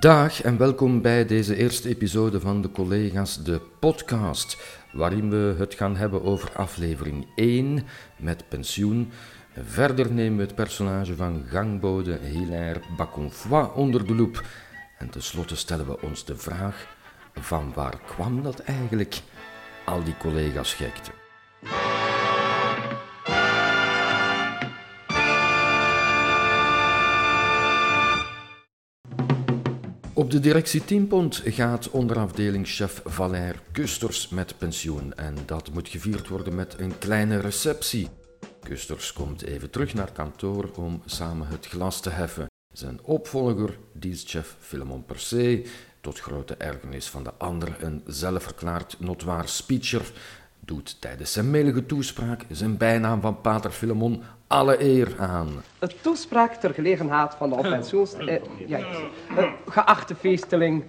Dag en welkom bij deze eerste episode van de collega's de podcast, waarin we het gaan hebben over aflevering 1 met pensioen. Verder nemen we het personage van gangbode Hilaire Baconfoy onder de loep. En tenslotte stellen we ons de vraag: van waar kwam dat eigenlijk? Al die collega's gekte. Op de directie Teampont gaat onderafdelingschef Valère Kusters met pensioen en dat moet gevierd worden met een kleine receptie. Kusters komt even terug naar kantoor om samen het glas te heffen. Zijn opvolger, dienstchef Philemon Persee, tot grote ergernis van de ander een zelfverklaard notwaar speecher, doet tijdens zijn melige toespraak zijn bijnaam van pater Philemon alle eer aan. Een toespraak ter gelegenheid van de oppensioens... Eh, ja, eh, geachte feesteling,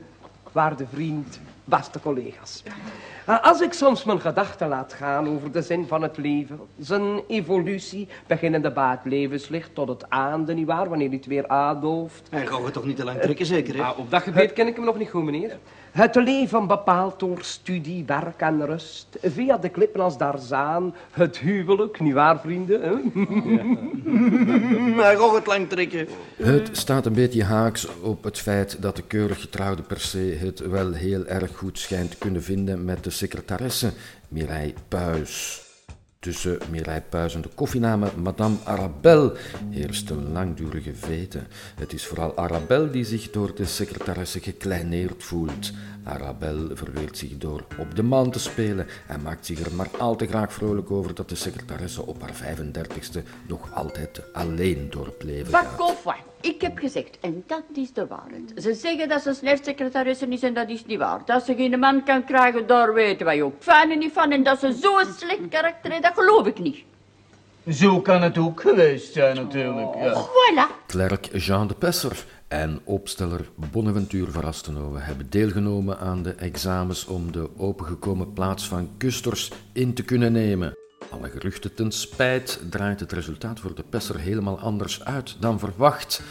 waarde vriend, beste collega's. Uh, als ik soms mijn gedachten laat gaan over de zin van het leven, zijn evolutie, beginnende bij het levenslicht tot het aande, nietwaar, wanneer het weer aandooft. Hij gaat het toch niet te lang trekken, zeker, hè? Ah, op dat gebied ken ik hem nog niet goed, meneer. Het leven bepaald door studie, werk en rust. Via de klippen als daar zaan. Het huwelijk, nietwaar, vrienden? Hè? Hij gaat het lang trekken. Het staat een beetje haaks op het feit dat de keurig getrouwde per se het wel heel erg goed schijnt te kunnen vinden met de secretaresse Mireille Puis. Tussen Mireille Puis en de koffiename Madame Arabelle heerst een langdurige vete. Het is vooral Arabelle die zich door de secretaresse gekleineerd voelt. Arabelle verweert zich door op de man te spelen en maakt zich er maar al te graag vrolijk over dat de secretaresse op haar 35ste nog altijd alleen door het leven gaat. Ik heb gezegd, en dat is de waarheid. Ze zeggen dat ze slechtssecretaresse is en dat is niet waar. Dat ze geen man kan krijgen, daar weten wij ook fijn en niet van. En dat ze zo'n slecht karakter heeft, dat geloof ik niet. Zo kan het ook geweest zijn, natuurlijk. Ja. Voilà. Klerk Jean de Pesser en opsteller Bonaventure Verrastenhoven hebben deelgenomen aan de examens om de opengekomen plaats van Kusters in te kunnen nemen. Alle geruchten ten spijt draait het resultaat voor de Pesser helemaal anders uit dan verwacht.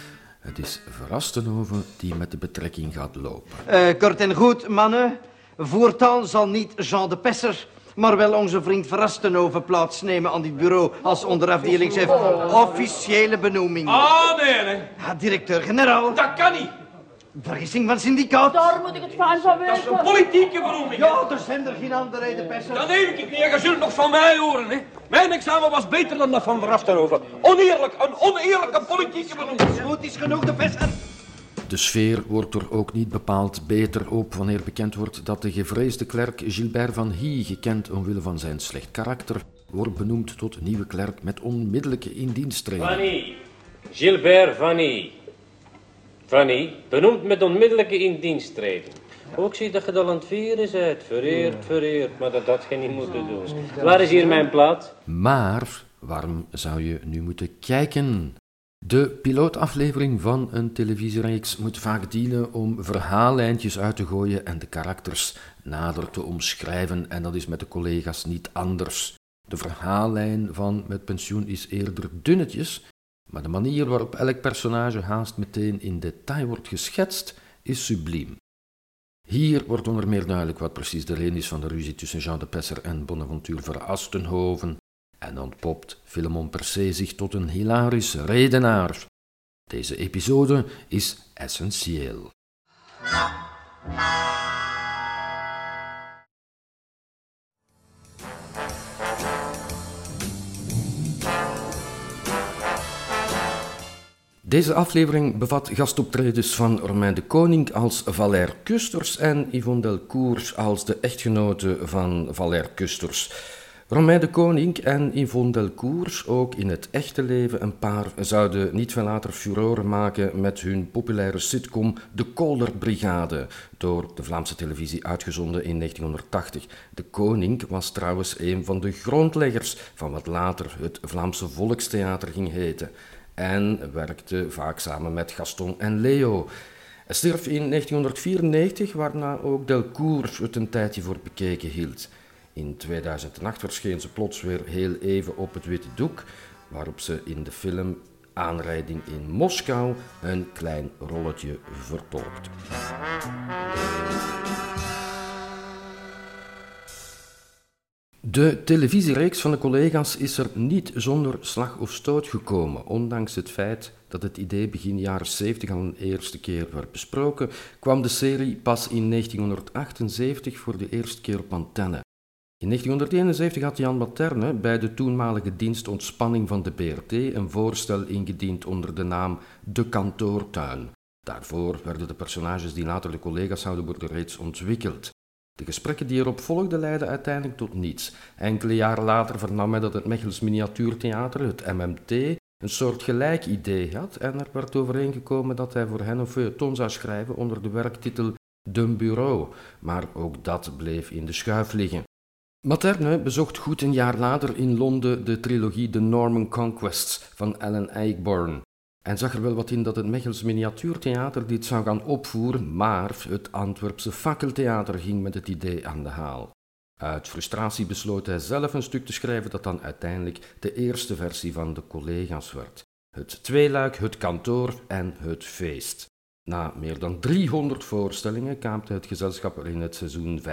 Het is Verrastenhoven die met de betrekking gaat lopen. Eh, kort en goed, mannen. Voortaan zal niet Jean de Pesser, maar wel onze vriend Verrastenhoven plaatsnemen aan dit bureau als onderafdelingschef. Officiële benoeming. Ah, nee, nee. Ja, Directeur-generaal. Dat kan niet. Vergissing van syndicaat. Daar moet ik het fijn van Dat is een weten. politieke benoeming. Ja, er zijn er geen andere, de Pesser. Dat neem ik niet. Je zult nog van mij horen, hè. Mijn examen was beter dan dat van de Raftenhoven. Oneerlijk, een oneerlijke politieke benoeming. Goed is genoeg, de Pesser. De sfeer wordt er ook niet bepaald beter op wanneer bekend wordt dat de gevreesde klerk Gilbert van Hy, gekend omwille van zijn slecht karakter, wordt benoemd tot nieuwe klerk met onmiddellijke indiensttreding. Fanny. Gilbert Fanny. Fanny, benoemd met onmiddellijke indiensttreding. Ook zie dat je dat aan het vieren bent. Vereerd, vereerd, maar dat had je niet moeten doen. Waar is hier mijn plaat? Maar waarom zou je nu moeten kijken? De pilootaflevering van een televisiereeks moet vaak dienen om verhaallijntjes uit te gooien en de karakters nader te omschrijven, en dat is met de collega's niet anders. De verhaallijn van Met pensioen is eerder dunnetjes, maar de manier waarop elk personage haast meteen in detail wordt geschetst, is subliem. Hier wordt onder meer duidelijk wat precies de reden is van de ruzie tussen Jean de Pesser en Bonaventure Verastenhoven, en ontpopt Philemon Persee zich tot een hilarisch redenaar. Deze episode is essentieel. Deze aflevering bevat gastoptredens van Romain de Koning als Valère Kusters en Yvonne Delcourt als de echtgenote van Valère Kusters. Romain de Koning en Yvonne Delcourt, ook in het echte leven een paar, zouden niet veel later furoren maken met hun populaire sitcom De Kolderbrigade, door de Vlaamse televisie uitgezonden in 1980. De Koning was trouwens een van de grondleggers van wat later het Vlaamse Volkstheater ging heten en werkte vaak samen met Gaston en Leo. Hij stierf in 1994, waarna ook Delcourt het een tijdje voor bekeken hield. In 2008 verscheen ze plots weer heel even op het witte doek, waarop ze in de film aanrijding in Moskou een klein rolletje vertolkt. De televisiereeks van de collega's is er niet zonder slag of stoot gekomen, ondanks het feit dat het idee begin jaren 70 al een eerste keer werd besproken, kwam de serie pas in 1978 voor de eerste keer op antenne. In 1971 had Jan Materne bij de toenmalige dienst Ontspanning van de BRT een voorstel ingediend onder de naam De Kantoortuin. Daarvoor werden de personages die later de collega's zouden worden reeds ontwikkeld. De gesprekken die erop volgden leidden uiteindelijk tot niets. Enkele jaren later vernam hij dat het Mechels Miniatuurtheater, het MMT, een soort gelijk idee had en er werd overeengekomen dat hij voor hen een feuilleton zou schrijven onder de werktitel De Bureau, maar ook dat bleef in de schuif liggen. Materne bezocht goed een jaar later in Londen de trilogie The Norman Conquests van Alan Ayckbourn en zag er wel wat in dat het Mechels Miniatuurtheater dit zou gaan opvoeren, maar het Antwerpse Fakkeltheater ging met het idee aan de haal. Uit frustratie besloot hij zelf een stuk te schrijven dat dan uiteindelijk de eerste versie van de collega's werd. Het tweeluik, het kantoor en het feest. Na meer dan 300 voorstellingen kaapte het gezelschap er in het seizoen 75-76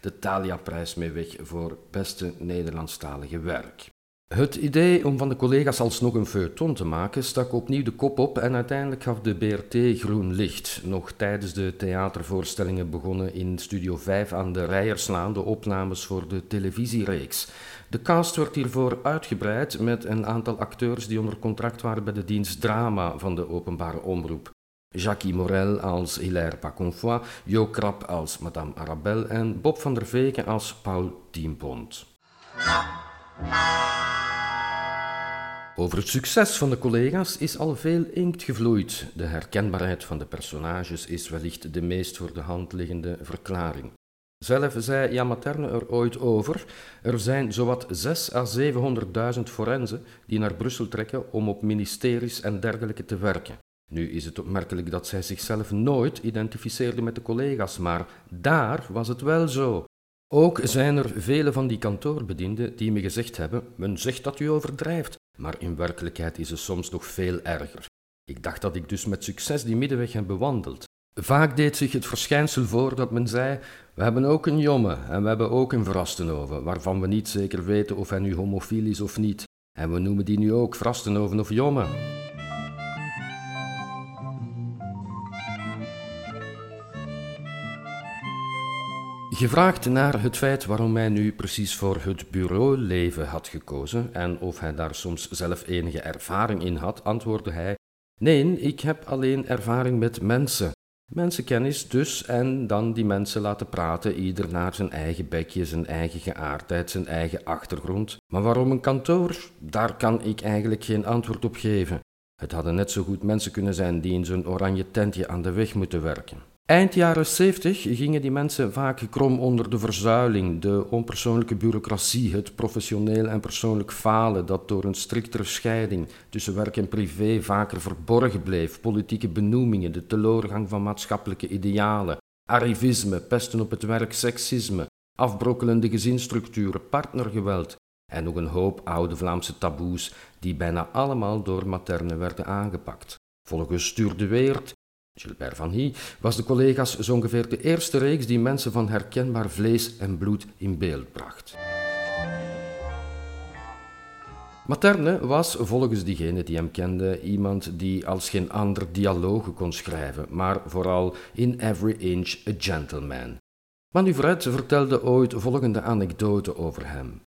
de Thalia-prijs mee weg voor beste Nederlandstalige werk. Het idee om van de collega's alsnog een feuilleton te maken stak opnieuw de kop op en uiteindelijk gaf de BRT groen licht. Nog tijdens de theatervoorstellingen begonnen in Studio 5 aan de Rijerslaan de opnames voor de televisiereeks. De cast werd hiervoor uitgebreid met een aantal acteurs die onder contract waren bij de dienst Drama van de openbare omroep. Jacques Morel als Hilaire Paconfoy, Jo Krap als Madame Arabelle en Bob van der Veken als Paul Tienpont. Over het succes van de collega's is al veel inkt gevloeid. De herkenbaarheid van de personages is wellicht de meest voor de hand liggende verklaring. Zelf zei Jan Materne er ooit over: er zijn zowat 6 à 700.000 forensen die naar Brussel trekken om op ministeries en dergelijke te werken. Nu is het opmerkelijk dat zij zichzelf nooit identificeerde met de collega's, maar daar was het wel zo. Ook zijn er vele van die kantoorbedienden die me gezegd hebben: men zegt dat u overdrijft, maar in werkelijkheid is het soms nog veel erger. Ik dacht dat ik dus met succes die middenweg heb bewandeld. Vaak deed zich het verschijnsel voor dat men zei: We hebben ook een jomme en we hebben ook een Vrastenhoven, waarvan we niet zeker weten of hij nu homofiel is of niet. En we noemen die nu ook Vrastenhoven of jomme. Gevraagd naar het feit waarom hij nu precies voor het bureauleven had gekozen en of hij daar soms zelf enige ervaring in had, antwoordde hij: Nee, ik heb alleen ervaring met mensen. Mensenkennis dus, en dan die mensen laten praten, ieder naar zijn eigen bekje, zijn eigen geaardheid, zijn eigen achtergrond. Maar waarom een kantoor? Daar kan ik eigenlijk geen antwoord op geven. Het hadden net zo goed mensen kunnen zijn die in zo'n oranje tentje aan de weg moeten werken. Eind jaren 70 gingen die mensen vaak krom onder de verzuiling, de onpersoonlijke bureaucratie, het professioneel en persoonlijk falen dat door een striktere scheiding tussen werk en privé vaker verborgen bleef, politieke benoemingen, de teleurgang van maatschappelijke idealen, arrivisme, pesten op het werk, seksisme, afbrokkelende gezinsstructuren, partnergeweld en nog een hoop oude Vlaamse taboes die bijna allemaal door materne werden aangepakt. Volgens Stuur de Weert Gilbert Van Hie was de collega's zo ongeveer de eerste reeks die mensen van herkenbaar vlees en bloed in beeld bracht. Materne was, volgens diegenen die hem kenden, iemand die als geen ander dialogen kon schrijven, maar vooral in every inch a gentleman. Manuvret vertelde ooit volgende anekdote over hem.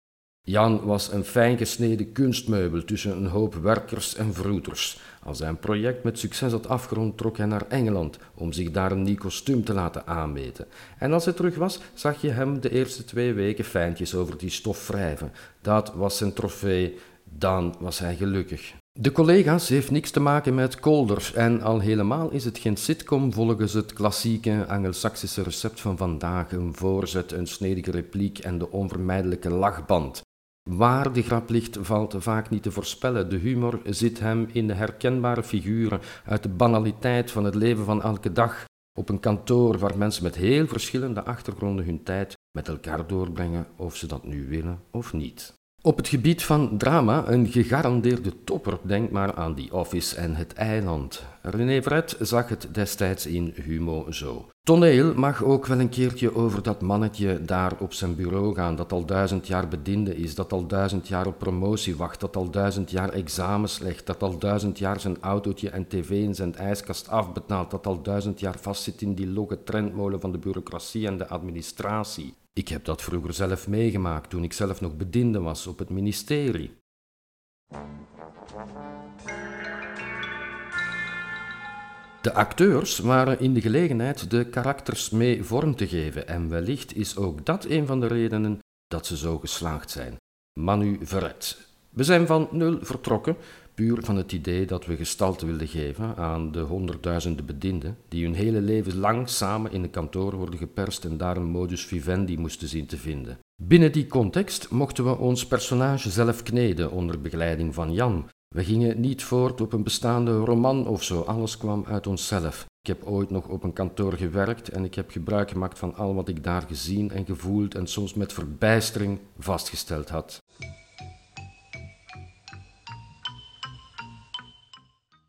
Jan was een fijn gesneden kunstmeubel tussen een hoop werkers en vroeters. Als hij een project met succes had afgerond, trok hij naar Engeland om zich daar een nieuw kostuum te laten aanmeten. En als hij terug was, zag je hem de eerste twee weken fijntjes over die stof wrijven. Dat was zijn trofee, dan was hij gelukkig. De collega's heeft niks te maken met kolders en al helemaal is het geen sitcom volgens het klassieke Angelsaksische recept van vandaag, een voorzet, een snedige repliek en de onvermijdelijke lachband. Waar de grap ligt, valt vaak niet te voorspellen. De humor zit hem in de herkenbare figuren uit de banaliteit van het leven van elke dag. Op een kantoor waar mensen met heel verschillende achtergronden hun tijd met elkaar doorbrengen, of ze dat nu willen of niet. Op het gebied van drama een gegarandeerde topper. Denk maar aan The Office en Het Eiland. René Vret zag het destijds in Humo zo. Toneel mag ook wel een keertje over dat mannetje daar op zijn bureau gaan, dat al duizend jaar bediende is, dat al duizend jaar op promotie wacht, dat al duizend jaar examens legt, dat al duizend jaar zijn autootje en tv in zijn ijskast afbetaalt, dat al duizend jaar vastzit in die logge trendmolen van de bureaucratie en de administratie. Ik heb dat vroeger zelf meegemaakt toen ik zelf nog bediende was op het ministerie. De acteurs waren in de gelegenheid de karakters mee vorm te geven en wellicht is ook dat een van de redenen dat ze zo geslaagd zijn. Manu Verret. We zijn van nul vertrokken, puur van het idee dat we gestalte wilden geven aan de honderdduizenden bedienden die hun hele leven lang samen in een kantoor worden geperst en daar een modus vivendi moesten zien te vinden. Binnen die context mochten we ons personage zelf kneden onder begeleiding van Jan, we gingen niet voort op een bestaande roman of zo, alles kwam uit onszelf. Ik heb ooit nog op een kantoor gewerkt en ik heb gebruik gemaakt van al wat ik daar gezien en gevoeld en soms met verbijstering vastgesteld had.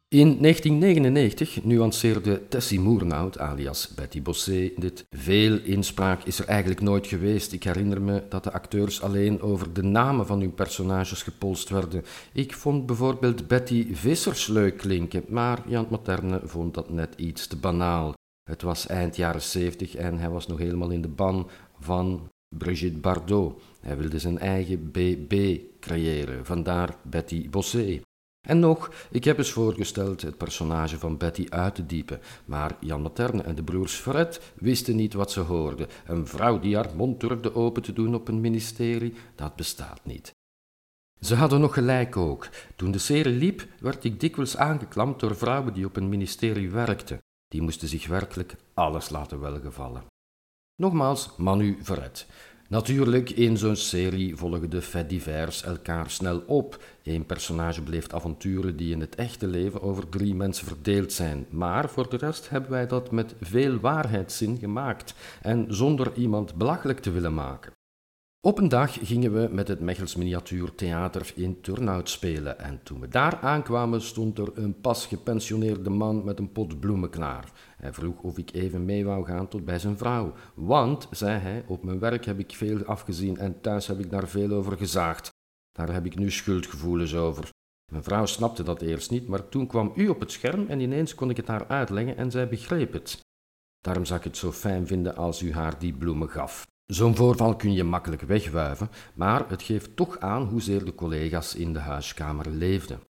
In 1999 nuanceerde Tessie Moernout, alias Betty Bossé, dit. Veel inspraak is er eigenlijk nooit geweest. Ik herinner me dat de acteurs alleen over de namen van hun personages gepolst werden. Ik vond bijvoorbeeld Betty Vissers leuk klinken, maar Jan Materne vond dat net iets te banaal. Het was eind jaren 70 en hij was nog helemaal in de ban van Brigitte Bardot. Hij wilde zijn eigen BB creëren, vandaar Betty Bossé. En nog, ik heb eens voorgesteld het personage van Betty uit te diepen, maar Jan Materne en de broers Fred wisten niet wat ze hoorden. Een vrouw die haar mond durfde open te doen op een ministerie, dat bestaat niet. Ze hadden nog gelijk ook. Toen de serie liep, werd ik dikwijls aangeklampt door vrouwen die op een ministerie werkten. Die moesten zich werkelijk alles laten welgevallen. Nogmaals, Manu Verret. Natuurlijk, in zo'n serie volgen de faits divers elkaar snel op. Eén personage beleeft avonturen die in het echte leven over drie mensen verdeeld zijn. Maar voor de rest hebben wij dat met veel waarheidszin gemaakt en zonder iemand belachelijk te willen maken. Op een dag gingen we met het Mechels Miniatuurtheater in Turnhout spelen en toen we daar aankwamen stond er een pas gepensioneerde man met een pot bloemen klaar. Hij vroeg of ik even mee wou gaan tot bij zijn vrouw. Want, zei hij, op mijn werk heb ik veel afgezien en thuis heb ik daar veel over gezaagd. Daar heb ik nu schuldgevoelens over. Mijn vrouw snapte dat eerst niet, maar toen kwam u op het scherm en ineens kon ik het haar uitleggen en zij begreep het. Daarom zou ik het zo fijn vinden als u haar die bloemen gaf. Zo'n voorval kun je makkelijk wegwuiven, maar het geeft toch aan hoezeer de collega's in de huiskamer leefden.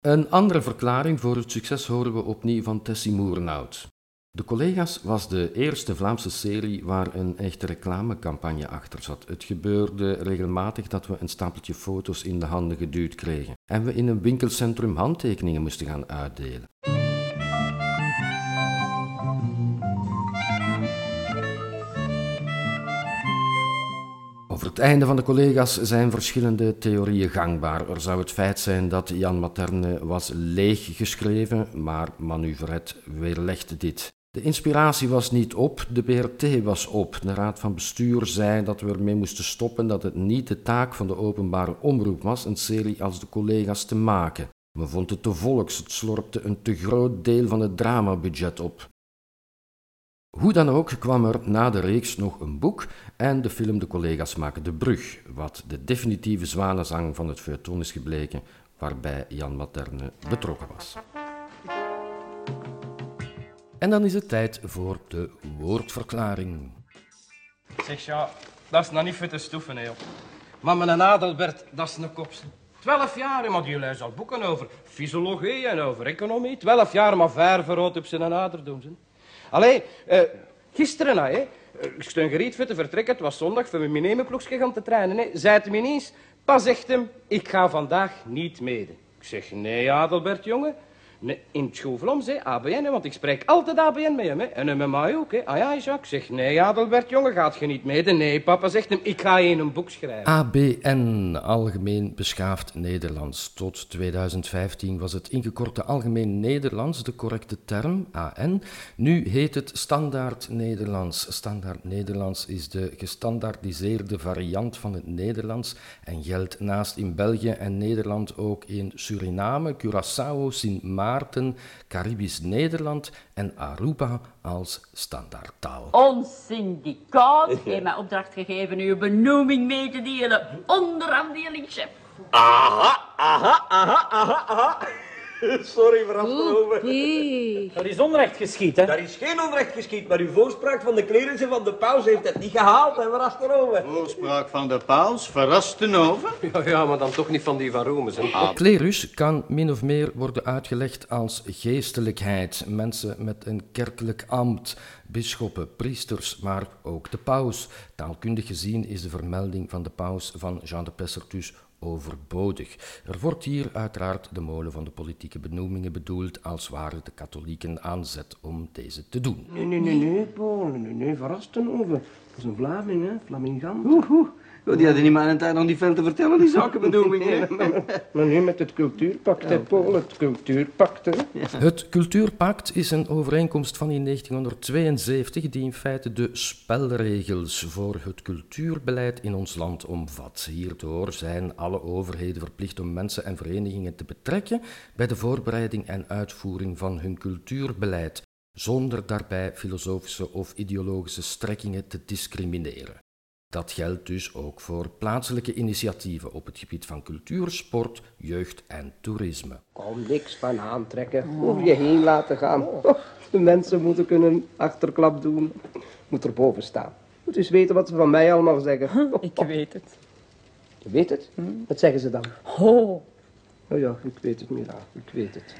Een andere verklaring voor het succes horen we opnieuw van Tessie Moernout. De collega's was de eerste Vlaamse serie waar een echte reclamecampagne achter zat. Het gebeurde regelmatig dat we een stapeltje foto's in de handen geduwd kregen en we in een winkelcentrum handtekeningen moesten gaan uitdelen. Het einde van de collega's zijn verschillende theorieën gangbaar. Er zou het feit zijn dat Jan Materne was leeg geschreven, maar Manu Verret weerlegde dit. De inspiratie was niet op, de BRT was op. De raad van bestuur zei dat we ermee moesten stoppen, dat het niet de taak van de openbare omroep was een serie als de collega's te maken. We vonden het te volks, het slorpte een te groot deel van het dramabudget op. Hoe dan ook kwam er na de reeks nog een boek en de film De collega's maken de brug, wat de definitieve zwanenzang van het feuilleton is gebleken, waarbij Jan Materne betrokken was. En dan is het tijd voor de woordverklaring. Zeg ja, dat is nou niet voor te stoeven, joh. Maar mijn Adelbert, dat is een kopse. Twaalf jaar, maar die al boeken over fysiologie en over economie. Twaalf jaar, maar ver verrood op zijn ader doen. Allee, uh, gisteren, hè, uh, ik steun geriet voor te vertrekken. Het was zondag, voor mijn nemenploegje gaan te trainen. Hè. Zei het me ineens, pas zegt hem, ik ga vandaag niet mede. Ik zeg, nee, Adelbert, jongen. In het schoolvloms, hè, ABN, want ik spreek altijd ABN met hem. En met mij ook, hè. Ah ja, Jacques, zeg, nee, Adelbert, jongen, gaat je niet mee? Nee, papa zegt hem, ik ga je een boek schrijven. ABN, Algemeen Beschaafd Nederlands. Tot 2015 was het ingekorte Algemeen Nederlands de correcte term, AN. Nu heet het Standaard Nederlands. Standaard Nederlands is de gestandaardiseerde variant van het Nederlands en geldt naast in België en Nederland ook in Suriname, Curaçao, Sint Maarten, Caribisch Nederland en Aruba als standaardtaal. Ons syndicaat heeft mij opdracht gegeven uw benoeming mee te delen. Onderafdelingchef. Aha, aha, aha, aha, aha. Sorry, Verrastenhoven. Dat is onrecht geschied, hè? Daar is geen onrecht geschied, maar uw voorspraak van de clerissen van de paus heeft het niet gehaald, hè, Verrastenhoven. Voorspraak van de paus, verrasten over. Ja, ja, maar dan toch niet van die van Rome, hè. Klerus kan min of meer worden uitgelegd als geestelijkheid, mensen met een kerkelijk ambt, bisschoppen, priesters, maar ook de paus. Taalkundig gezien is de vermelding van de paus van Jean de Pesser dus overbodig. Er wordt hier uiteraard de molen van de politieke benoemingen bedoeld, als ware de katholieken aanzet om deze te doen. Nee, nee, nee, nee, Paul, nee, nee, Verrastenhoven. Dat is een Vlaming, hè, Flamingant. Oeh, oeh. Oh, die hadden niet maar een tijd om die veel te vertellen, die zakenbenoemingen. Maar nu met het cultuurpact, hè, Paul, het cultuurpact, hè. Het Cultuurpact is een overeenkomst van in 1972 die in feite de spelregels voor het cultuurbeleid in ons land omvat. Hierdoor zijn alle overheden verplicht om mensen en verenigingen te betrekken bij de voorbereiding en uitvoering van hun cultuurbeleid, zonder daarbij filosofische of ideologische strekkingen te discrimineren. Dat geldt dus ook voor plaatselijke initiatieven op het gebied van cultuur, sport, jeugd en toerisme. Kom niks van aantrekken. Over je heen laten gaan. Oh, De mensen moeten kunnen achterklap doen. Moet er boven staan. Moet eens weten wat ze van mij allemaal zeggen. Ik weet het. Je weet het? Wat zeggen ze dan? Oh, Oh ja, ik weet het, Mira. Ik weet het.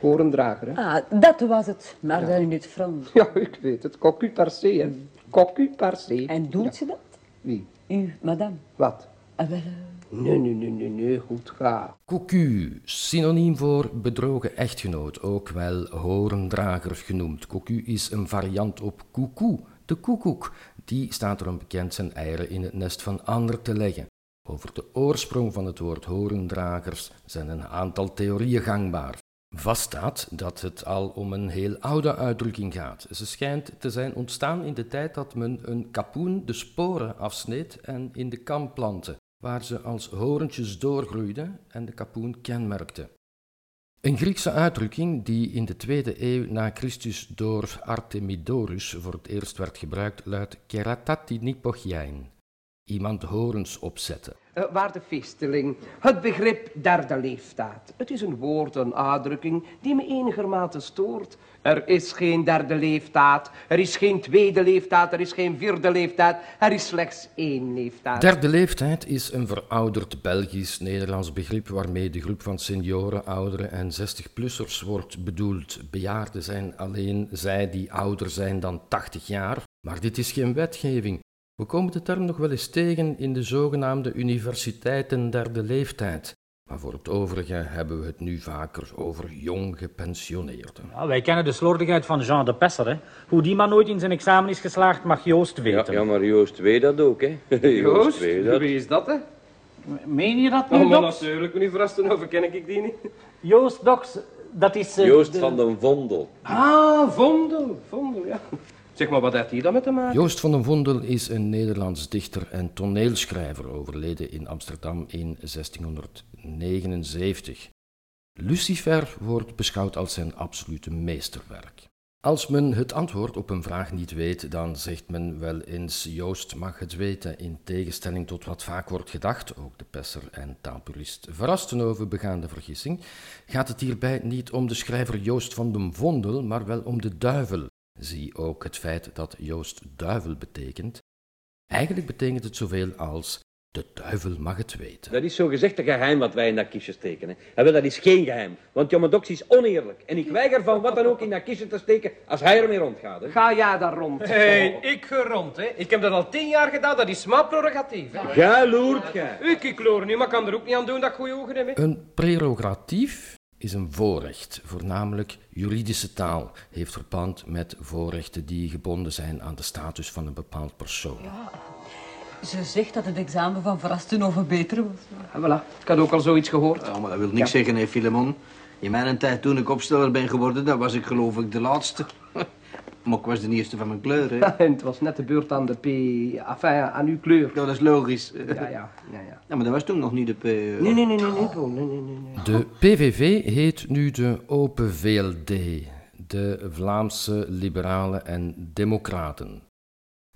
Horendrager, hè? ah, dat was het. Maar dan in het Frans. Ja, ik weet het. Cocu par se, hè? Cocu par se. En doet ze dat? Wie? U, madame. Wat? Ah, wel, eh, Nee, nee, nee, nee, nee. Goed, ga. Cocu, synoniem voor bedrogen echtgenoot, ook wel horendrager genoemd. Cocu is een variant op koekoe, de koekoek. Die staat erom bekend zijn eieren in het nest van ander te leggen. Over de oorsprong van het woord horendragers zijn een aantal theorieën gangbaar. Vaststaat dat het al om een heel oude uitdrukking gaat. Ze schijnt te zijn ontstaan in de tijd dat men een kapoen de sporen afsneed en in de kam plantte, waar ze als horentjes doorgroeiden en de kapoen kenmerkte. Een Griekse uitdrukking die in de tweede eeuw na Christus door Artemidorus voor het eerst werd gebruikt, luidt keratatinipochiain. Iemand horens opzetten. Eh, waarde feesteling, het begrip derde leeftijd. Het is een woord, een uitdrukking die me enigermate stoort. Er is geen derde leeftijd, er is geen tweede leeftijd, er is geen vierde leeftijd, er is slechts één leeftijd. Derde leeftijd is een verouderd Belgisch-Nederlands begrip waarmee de groep van senioren, ouderen en 60-plussers wordt bedoeld. Bejaarden zijn alleen zij die ouder zijn dan 80 jaar, maar dit is geen wetgeving. We komen de term nog wel eens tegen in de zogenaamde universiteiten derde leeftijd. Maar voor het overige hebben we het nu vaker over jong gepensioneerden. Ja, wij kennen de slordigheid van Jean de Pesser. Hè. Hoe die man nooit in zijn examen is geslaagd, mag Joost weten. ja, maar Joost weet dat ook, hè. Joost, weet dat. wie is dat, hè? Meen je dat nu, Oh, natuurlijk, niet verrassen over ken ik die niet. Joost Doks, dat is... eh, Joost de- van den Vondel. Ah, Vondel, Vondel, ja. Zeg maar, wat heeft hij dan met te maken? Joost van den Vondel is een Nederlands dichter en toneelschrijver, overleden in Amsterdam in 1679. Lucifer wordt beschouwd als zijn absolute meesterwerk. Als men het antwoord op een vraag niet weet, dan zegt men wel eens Joost mag het weten, in tegenstelling tot wat vaak wordt gedacht, ook de pesser en taalpurist verrasten over begaande vergissing, gaat het hierbij niet om de schrijver Joost van den Vondel, maar wel om de duivel. Zie ook het feit dat Joost duivel betekent. Eigenlijk betekent het zoveel als de duivel mag het weten. Dat is zo gezegd een geheim wat wij in dat kistje steken. Hè. En wel, dat is geen geheim. Want Jomadox is oneerlijk. En ik weiger van wat dan ook in dat kistje te steken als hij ermee rondgaat. Hè. Ga jij daar rond? Hé, hey, ik ga rond, hè. Ik heb dat al tien jaar gedaan, dat is mijn prerogatief. Ga loert, gij. Ik, ik loor nu, maar kan er ook niet aan doen dat ik goede ogen heb, hè. Een prerogatief is een voorrecht, voornamelijk juridische taal, heeft verband met voorrechten die gebonden zijn aan de status van een bepaald persoon. Ze zegt dat het examen van Verrastenhoven beter was. En voilà, ik had ook al zoiets gehoord. Ja, maar dat wil niks zeggen, hè, Filemon. In mijn tijd, toen ik opsteller ben geworden, dat was ik geloof ik de laatste. Maar ik was de eerste van mijn kleur, hè. En het was net de beurt aan de P... Enfin, aan uw kleur. Ja, dat is logisch. Ja, ja, ja, ja. Ja, maar dat was toen nog niet de P... eh. Nee, nee, nee, nee, nee, Paul, nee, nee, nee. nee. De PVV heet nu de Open VLD, de Vlaamse Liberalen en Democraten.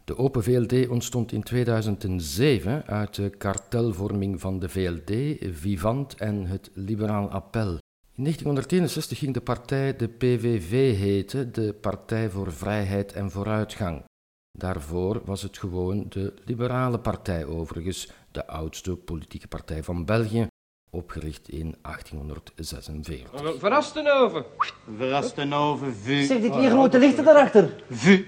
De Open VLD ontstond in 2007 uit de kartelvorming van de VLD, Vivant en het Liberaal Appel. In 1961 ging de partij de PVV heten, de Partij voor Vrijheid en Vooruitgang. Daarvoor was het gewoon de Liberale Partij overigens, de oudste politieke partij van België, opgericht in 1846. Verrastenhoven. Verrastenhoven, vu. Zeg, die twee grote lichten daarachter. Vu.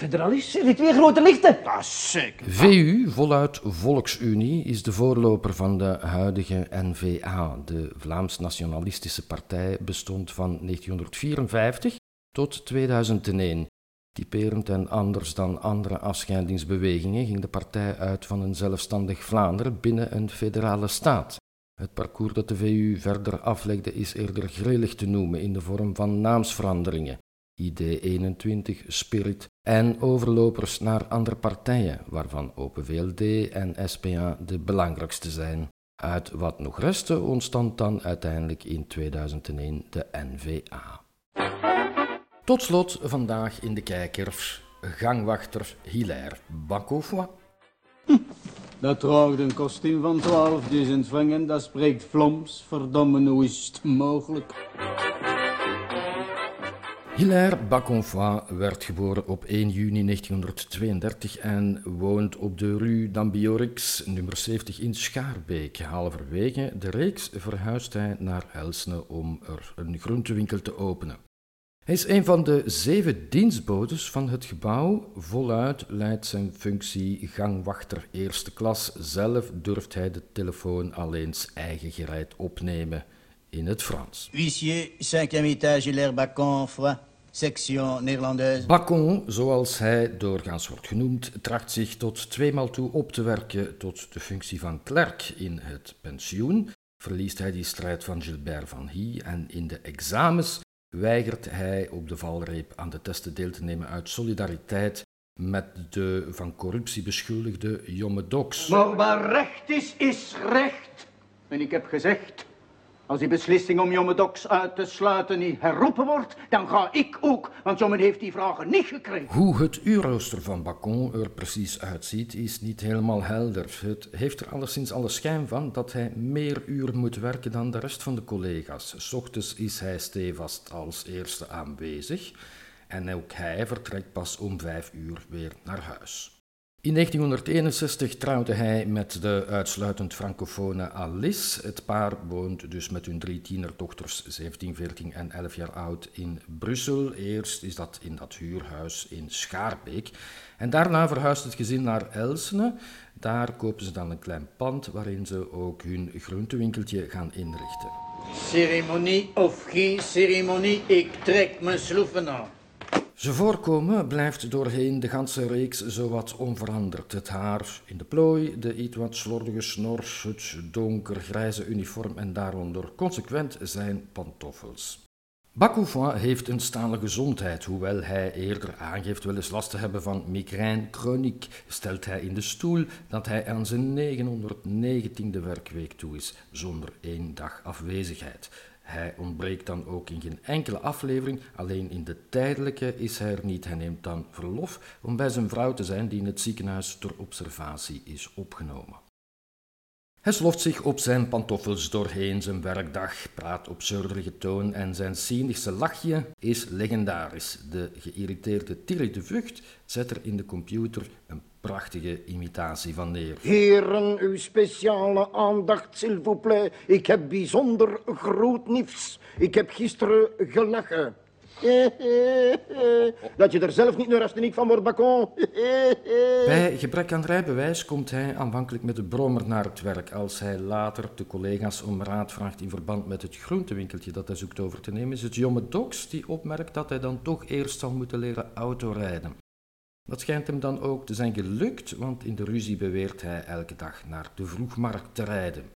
Federalist. Die twee grote lichten. Dat is zeker. VU, voluit Volksunie, is de voorloper van de huidige NVA. De Vlaams-Nationalistische Partij bestond van 1954 tot 2001. Typerend en anders dan andere afscheidingsbewegingen ging de partij uit van een zelfstandig Vlaanderen binnen een federale staat. Het parcours dat de VU verder aflegde is eerder grillig te noemen in de vorm van naamsveranderingen. ID21, Spirit en overlopers naar andere partijen, waarvan Open VLD en SPA de belangrijkste zijn. Uit wat nog restte ontstond dan uiteindelijk in 2001 de NVA. Tot slot vandaag in de kijkers gangwachter Hilaire Bakofoy. Dat draagt een kostuum van 12.000 franken, dat spreekt Vlaams. Verdomme, hoe is het mogelijk? Hilaire Baconfoy werd geboren op 1 juni 1932 en woont op de Rue d'Ambiorix, nummer 70 in Schaarbeek. Halverwege de reeks verhuist hij naar Elsne om er een groentewinkel te openen. Hij is een van de zeven dienstbodes van het gebouw. Voluit leidt zijn functie gangwachter eerste klas. Zelf durft hij de telefoon alleen eigen gereid opnemen in het Frans. Huissier, cinquième étage, Hilaire Bacon, Foy, section néerlandaise. Bacon, zoals hij doorgaans wordt genoemd, tracht zich tot tweemaal toe op te werken tot de functie van klerk in het pensioen. Verliest hij die strijd van Gilbert van Hy en in de examens weigert hij op de valreep aan de testen deel te nemen uit solidariteit met de van corruptie beschuldigde Jomme Doks. Maar waar recht is, is recht. En ik heb gezegd, als die beslissing om Jomme Doks uit te sluiten niet herroepen wordt, dan ga ik ook, want Jomme heeft die vragen niet gekregen. Hoe het uurrooster van Bacon er precies uitziet, is niet helemaal helder. Het heeft er alleszins alle schijn van dat hij meer uren moet werken dan de rest van de collega's. S ochtends is hij stevast als eerste aanwezig en ook hij vertrekt pas om vijf uur weer naar huis. In 1961 trouwde hij met de uitsluitend francofone Alice. Het paar woont dus met hun drie tienerdochters, 17, 14 en 11 jaar oud, in Brussel. Eerst is dat in dat huurhuis in Schaarbeek. En daarna verhuist het gezin naar Elsene. Daar kopen ze dan een klein pand waarin ze ook hun groentewinkeltje gaan inrichten. Ceremonie of geen ceremonie, ik trek mijn sloeven aan. Zijn voorkomen blijft doorheen de ganse reeks zowat onveranderd. Het haar in de plooi, de iets wat slordige snor, het donkergrijze uniform en daaronder consequent zijn pantoffels. Bakoufouin heeft een stale gezondheid, hoewel hij eerder aangeeft wel eens last te hebben van migraine chroniek, stelt hij in de stoel dat hij aan zijn 919e werkweek toe is, zonder één dag afwezigheid. Hij ontbreekt dan ook in geen enkele aflevering, alleen in de tijdelijke is hij er niet. Hij neemt dan verlof om bij zijn vrouw te zijn die in het ziekenhuis ter observatie is opgenomen. Hij sloft zich op zijn pantoffels doorheen zijn werkdag, praat op zeurderige toon en zijn cynische lachje is legendarisch. De geïrriteerde Thierry de Vught zet er in de computer een prachtige imitatie van neer. Heren, uw speciale aandacht, s'il vous plaît. Ik heb bijzonder groot nieuws. Ik heb gisteren gelachen. Dat je er zelf niet neurasteniek van wordt, Bacon. Bij gebrek aan rijbewijs komt hij aanvankelijk met de brommer naar het werk. Als hij later de collega's om raad vraagt in verband met het groentewinkeltje dat hij zoekt over te nemen, is het Jomme Dox die opmerkt dat hij dan toch eerst zal moeten leren autorijden. Dat schijnt hem dan ook te zijn gelukt, want in de ruzie beweert hij elke dag naar de vroegmarkt te rijden.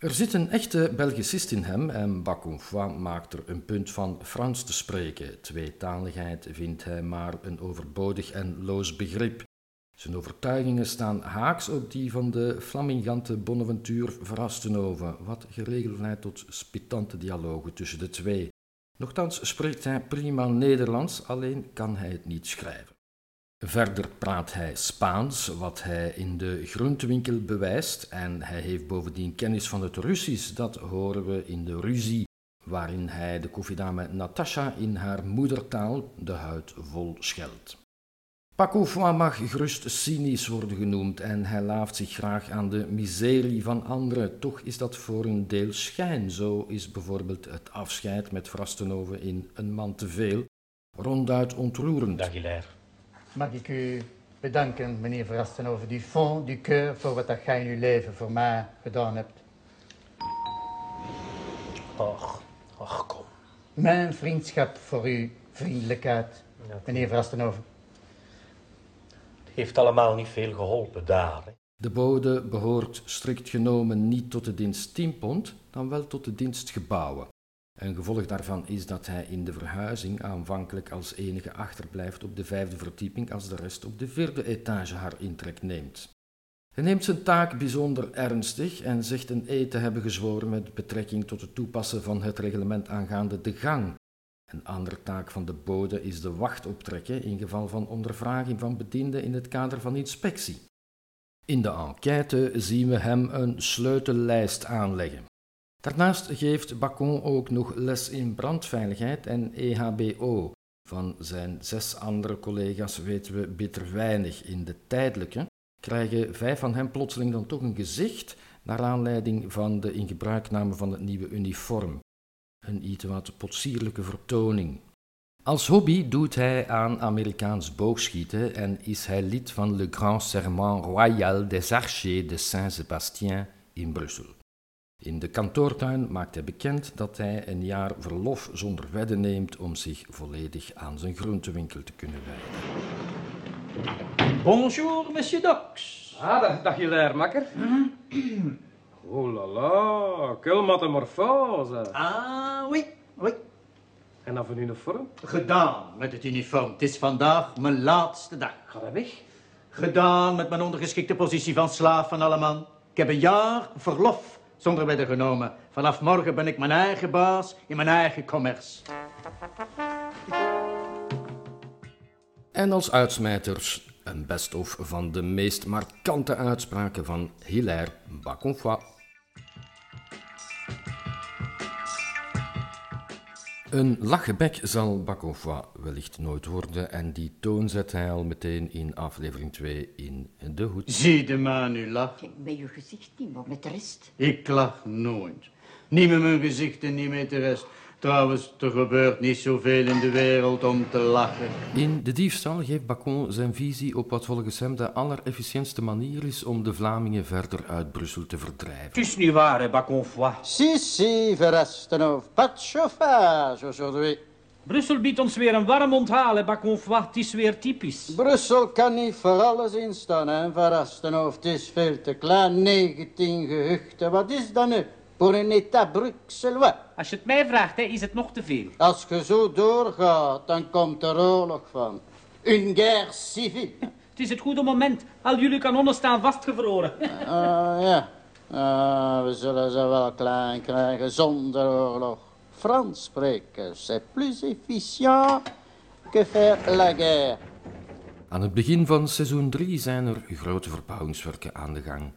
Er zit een echte Belgicist in hem en Baconfoy maakt er een punt van Frans te spreken. Tweetaligheid vindt hij maar een overbodig en loos begrip. Zijn overtuigingen staan haaks op die van de flamingante Bonaventure Verrastenhoven, wat geregeld leidt tot spitante dialogen tussen de twee. Nochtans spreekt hij prima Nederlands, alleen kan hij het niet schrijven. Verder praat hij Spaans, wat hij in de groentewinkel bewijst, en hij heeft bovendien kennis van het Russisch, dat horen we in de ruzie, waarin hij de koffiedame Natasha in haar moedertaal de huid vol scheldt. Paco mag gerust cynisch worden genoemd en hij laaft zich graag aan de miserie van anderen. Toch is dat voor een deel schijn. Zo is bijvoorbeeld het afscheid met Vrastenhoven in Een man te veel ronduit ontroerend. Dag. Mag ik u bedanken, meneer Verrastenhoven, du fond du cœur, voor wat dat gij in uw leven voor mij gedaan hebt. Och, och kom. Mijn vriendschap voor uw vriendelijkheid, meneer Verrastenhoven. Het heeft allemaal niet veel geholpen daar. Hè. De bode behoort strikt genomen niet tot de dienst 10 pond, dan wel tot de dienst gebouwen. Een gevolg daarvan is dat hij in de verhuizing aanvankelijk als enige achterblijft op de vijfde verdieping als de rest op de vierde etage haar intrek neemt. Hij neemt zijn taak bijzonder ernstig en zegt een eed te hebben gezworen met betrekking tot het toepassen van het reglement aangaande de gang. Een andere taak van de bode is de wacht optrekken in geval van ondervraging van bedienden in het kader van inspectie. In de enquête zien we hem een sleutellijst aanleggen. Daarnaast geeft Bacon ook nog les in brandveiligheid en EHBO. Van zijn zes andere collega's weten we bitter weinig. In de tijdelijke krijgen vijf van hen plotseling dan toch een gezicht naar aanleiding van de ingebruikname van het nieuwe uniform. Een iets wat potsierlijke vertoning. Als hobby doet hij aan Amerikaans boogschieten en is hij lid van Le Grand Serment Royal des Archers de Saint-Sébastien in Brussel. In de kantoortuin maakt hij bekend dat hij een jaar verlof zonder wedden neemt om zich volledig aan zijn groentewinkel te kunnen wijden. Bonjour, monsieur Dox. Ah, dag, dag Hilaire, makker. oh la la, quelle. Ah, oui, oui. En dan van uniform? Gedaan met het uniform. Het is vandaag mijn laatste dag. Ga weg? Gedaan met mijn ondergeschikte positie van slaaf van alle man. Ik heb een jaar verlof zonder wedden genomen. Vanaf morgen ben ik mijn eigen baas in mijn eigen commerce. En als uitsmijters een best-of van de meest markante uitspraken van Hilaire Baconfoy. Een lachenbek zal Baconfoy wellicht nooit worden en die toon zet hij al meteen in aflevering 2 in De Hoed. Zie de man nu lachen. Met je gezicht niet, maar met de rest. Ik lach nooit. Niet met mijn gezicht en niet met de rest. Trouwens, er gebeurt niet zoveel in de wereld om te lachen. In De Diefstal geeft Bacon zijn visie op wat volgens hem de allerefficiëntste manier is om de Vlamingen verder uit Brussel te verdrijven. Het is niet waar, hè, Baconfoy. Si, si, Verrastenhoven. Pas de chauffage aujourd'hui. Brussel biedt ons weer een warm onthaal, hè, Baconfoy. Het is weer typisch. Brussel kan niet voor alles instaan, hè, Verrastenhoven. Het is veel te klein, 19 gehuchten. Wat is dat nu? Voor een état bruxellois. Als je het mij vraagt, hè, is het nog te veel. Als je zo doorgaat, dan komt er oorlog van. Een guerre civile. Het is het goede moment. Al jullie kanonnen staan vastgevroren. Ah, ja. Ah, we zullen ze wel klein krijgen zonder oorlog. Frans spreken, c'est plus efficient que faire la guerre. Aan het begin van seizoen 3 zijn er grote verbouwingswerken aan de gang.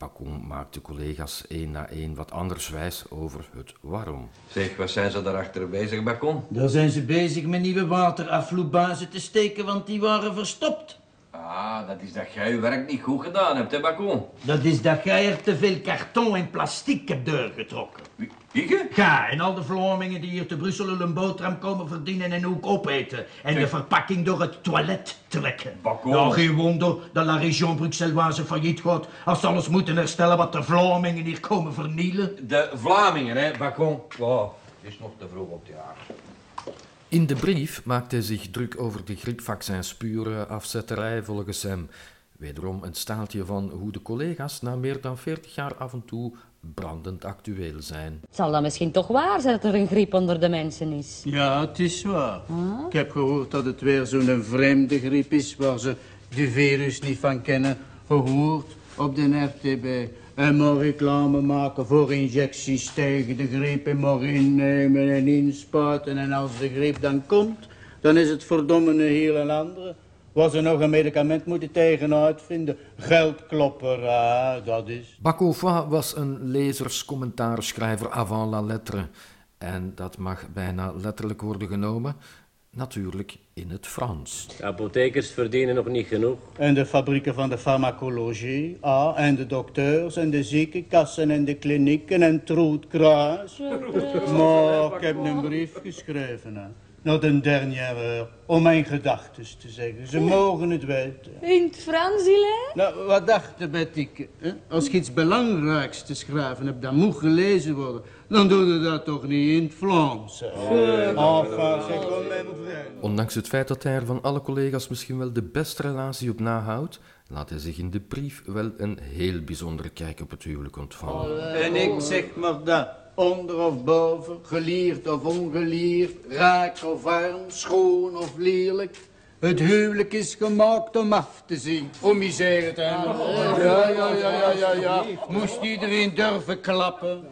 Bacon maakt de collega's één na één wat anders wijs over het waarom. Zeg, wat zijn ze daarachter bezig, Bacon? Daar zijn ze bezig met nieuwe waterafvloeibuizen te steken, want die waren verstopt. Ah, dat is dat jij je werk niet goed gedaan hebt, hè, Bacon? Dat is dat jij er te veel karton en plastic hebt doorgetrokken. Ik? Ja, en al de Vlamingen die hier te Brussel een boterham komen verdienen en ook opeten. En de verpakking door het toilet trekken. Bacon. Nou, geen wonder dat la région Bruxelloise failliet gaat als ze alles moeten herstellen wat de Vlamingen hier komen vernielen. De Vlamingen, hè, Bacon? Wow, het is nog te vroeg op het jaar. In de brief maakt hij zich druk over de griepvaccins pure afzetterij volgens hem. Wederom een staaltje van hoe de collega's na meer dan 40 jaar af en toe brandend actueel zijn. Zal dat misschien toch waar zijn dat er een griep onder de mensen is? Ja, het is waar. Ik heb gehoord dat het weer zo'n vreemde griep is waar ze de virus niet van kennen. Gehoord op de RTB. En maar reclame maken voor injecties tegen de griep en maar innemen en inspuiten. En als de griep dan komt, dan is het verdomme heel een andere. Waar ze nog een medicament moeten tegen uitvinden. Geldklopperij, dat is. Bacofoy was een lezerscommentaarschrijver avant la lettre. En dat mag bijna letterlijk worden genomen. Natuurlijk in het Frans. De apothekers verdienen nog niet genoeg. En de fabrieken van de farmacologie, ah, en de dokters en de ziekenkassen en de klinieken en Troet Kruis. Maar ik heb een brief geschreven, hè. Naar de dernière heure, om mijn gedachten te zeggen. Ze mogen het weten. In het Frans, Hilaire? Nou, wat dacht de Betty? Hè? Als je iets belangrijks te schrijven hebt, dat moet gelezen worden. Dan doe je dat toch niet in het même vrai. Ondanks het feit dat hij er van alle collega's misschien wel de beste relatie op nahoudt, laat hij zich in de brief wel een heel bijzondere kijk op het huwelijk ontvallen. En ik zeg maar dat, onder of boven, gelierd of ongelierd, rijk of arm, schoon of lelijk. Het huwelijk is gemaakt om af te zien, om misère te hebben. Ja, ja, ja, ja, ja, ja. Moest iedereen durven klappen.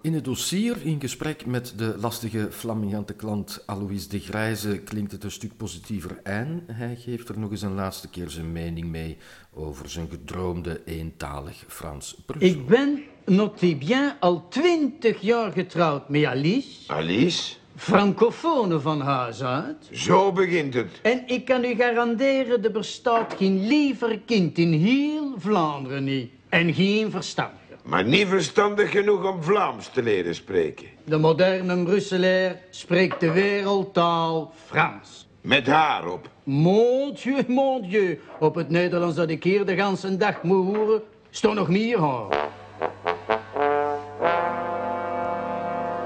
In het dossier, in gesprek met de lastige flamingante klant Alois de Grijze, klinkt het een stuk positiever en hij geeft er nog eens een laatste keer zijn mening mee over zijn gedroomde eentalig Frans Brussel. Ik ben, notez bien, al twintig jaar getrouwd met Alice. Alice? Francofone van huis uit. Zo begint het. En ik kan u garanderen, er bestaat geen liever kind in heel Vlaanderen niet. En geen verstandiger. Maar niet verstandig genoeg om Vlaams te leren spreken. De moderne Brusselaar spreekt de wereldtaal Frans. Met haar op. Mon Dieu, mon Dieu. Op het Nederlands dat ik hier de ganse dag moet horen, stond nog meer haar.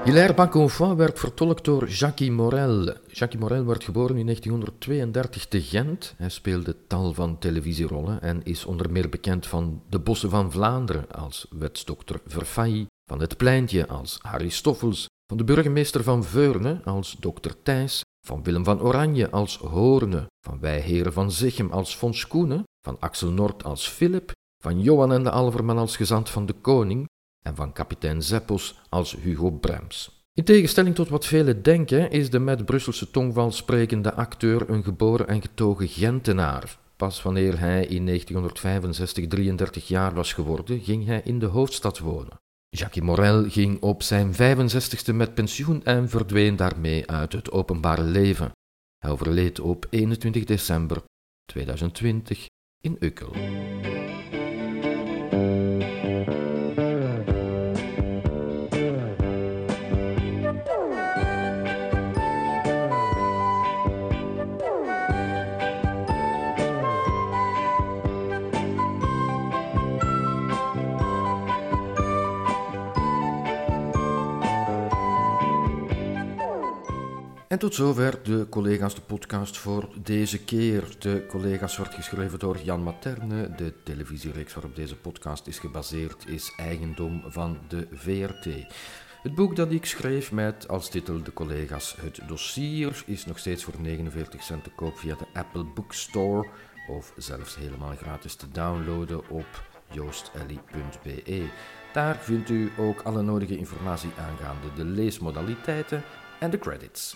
Hilaire Baconfoy werd vertolkt door Jacques Morel. Jacques Morel werd geboren in 1932 te Gent. Hij speelde tal van televisierollen en is onder meer bekend van De Bossen van Vlaanderen als wetsdokter Verfailly, van Het Pleintje als Aristoffels, van de burgemeester van Veurne als dokter Thijs, van Willem van Oranje als Hoorne, van Wijheren van Zichem als von Schoenen, van Axel Nord als Philip, van Johan en de Alverman als gezant van de koning en van kapitein Zeppos als Hugo Brems. In tegenstelling tot wat velen denken, is de met Brusselse tongval sprekende acteur een geboren en getogen Gentenaar. Pas wanneer hij in 1965 33 jaar was geworden, ging hij in de hoofdstad wonen. Jacques Morel ging op zijn 65ste met pensioen en verdween daarmee uit het openbare leven. Hij overleed op 21 december 2020 in Ukkel. En tot zover de collega's de podcast voor deze keer. De collega's wordt geschreven door Jan Materne. De televisiereeks waarop deze podcast is gebaseerd is eigendom van de VRT. Het boek dat ik schreef met als titel De collega's het dossier is nog steeds voor 49 cent te koop via de Apple Bookstore of zelfs helemaal gratis te downloaden op joostelly.be. Daar vindt u ook alle nodige informatie aangaande de leesmodaliteiten en de credits.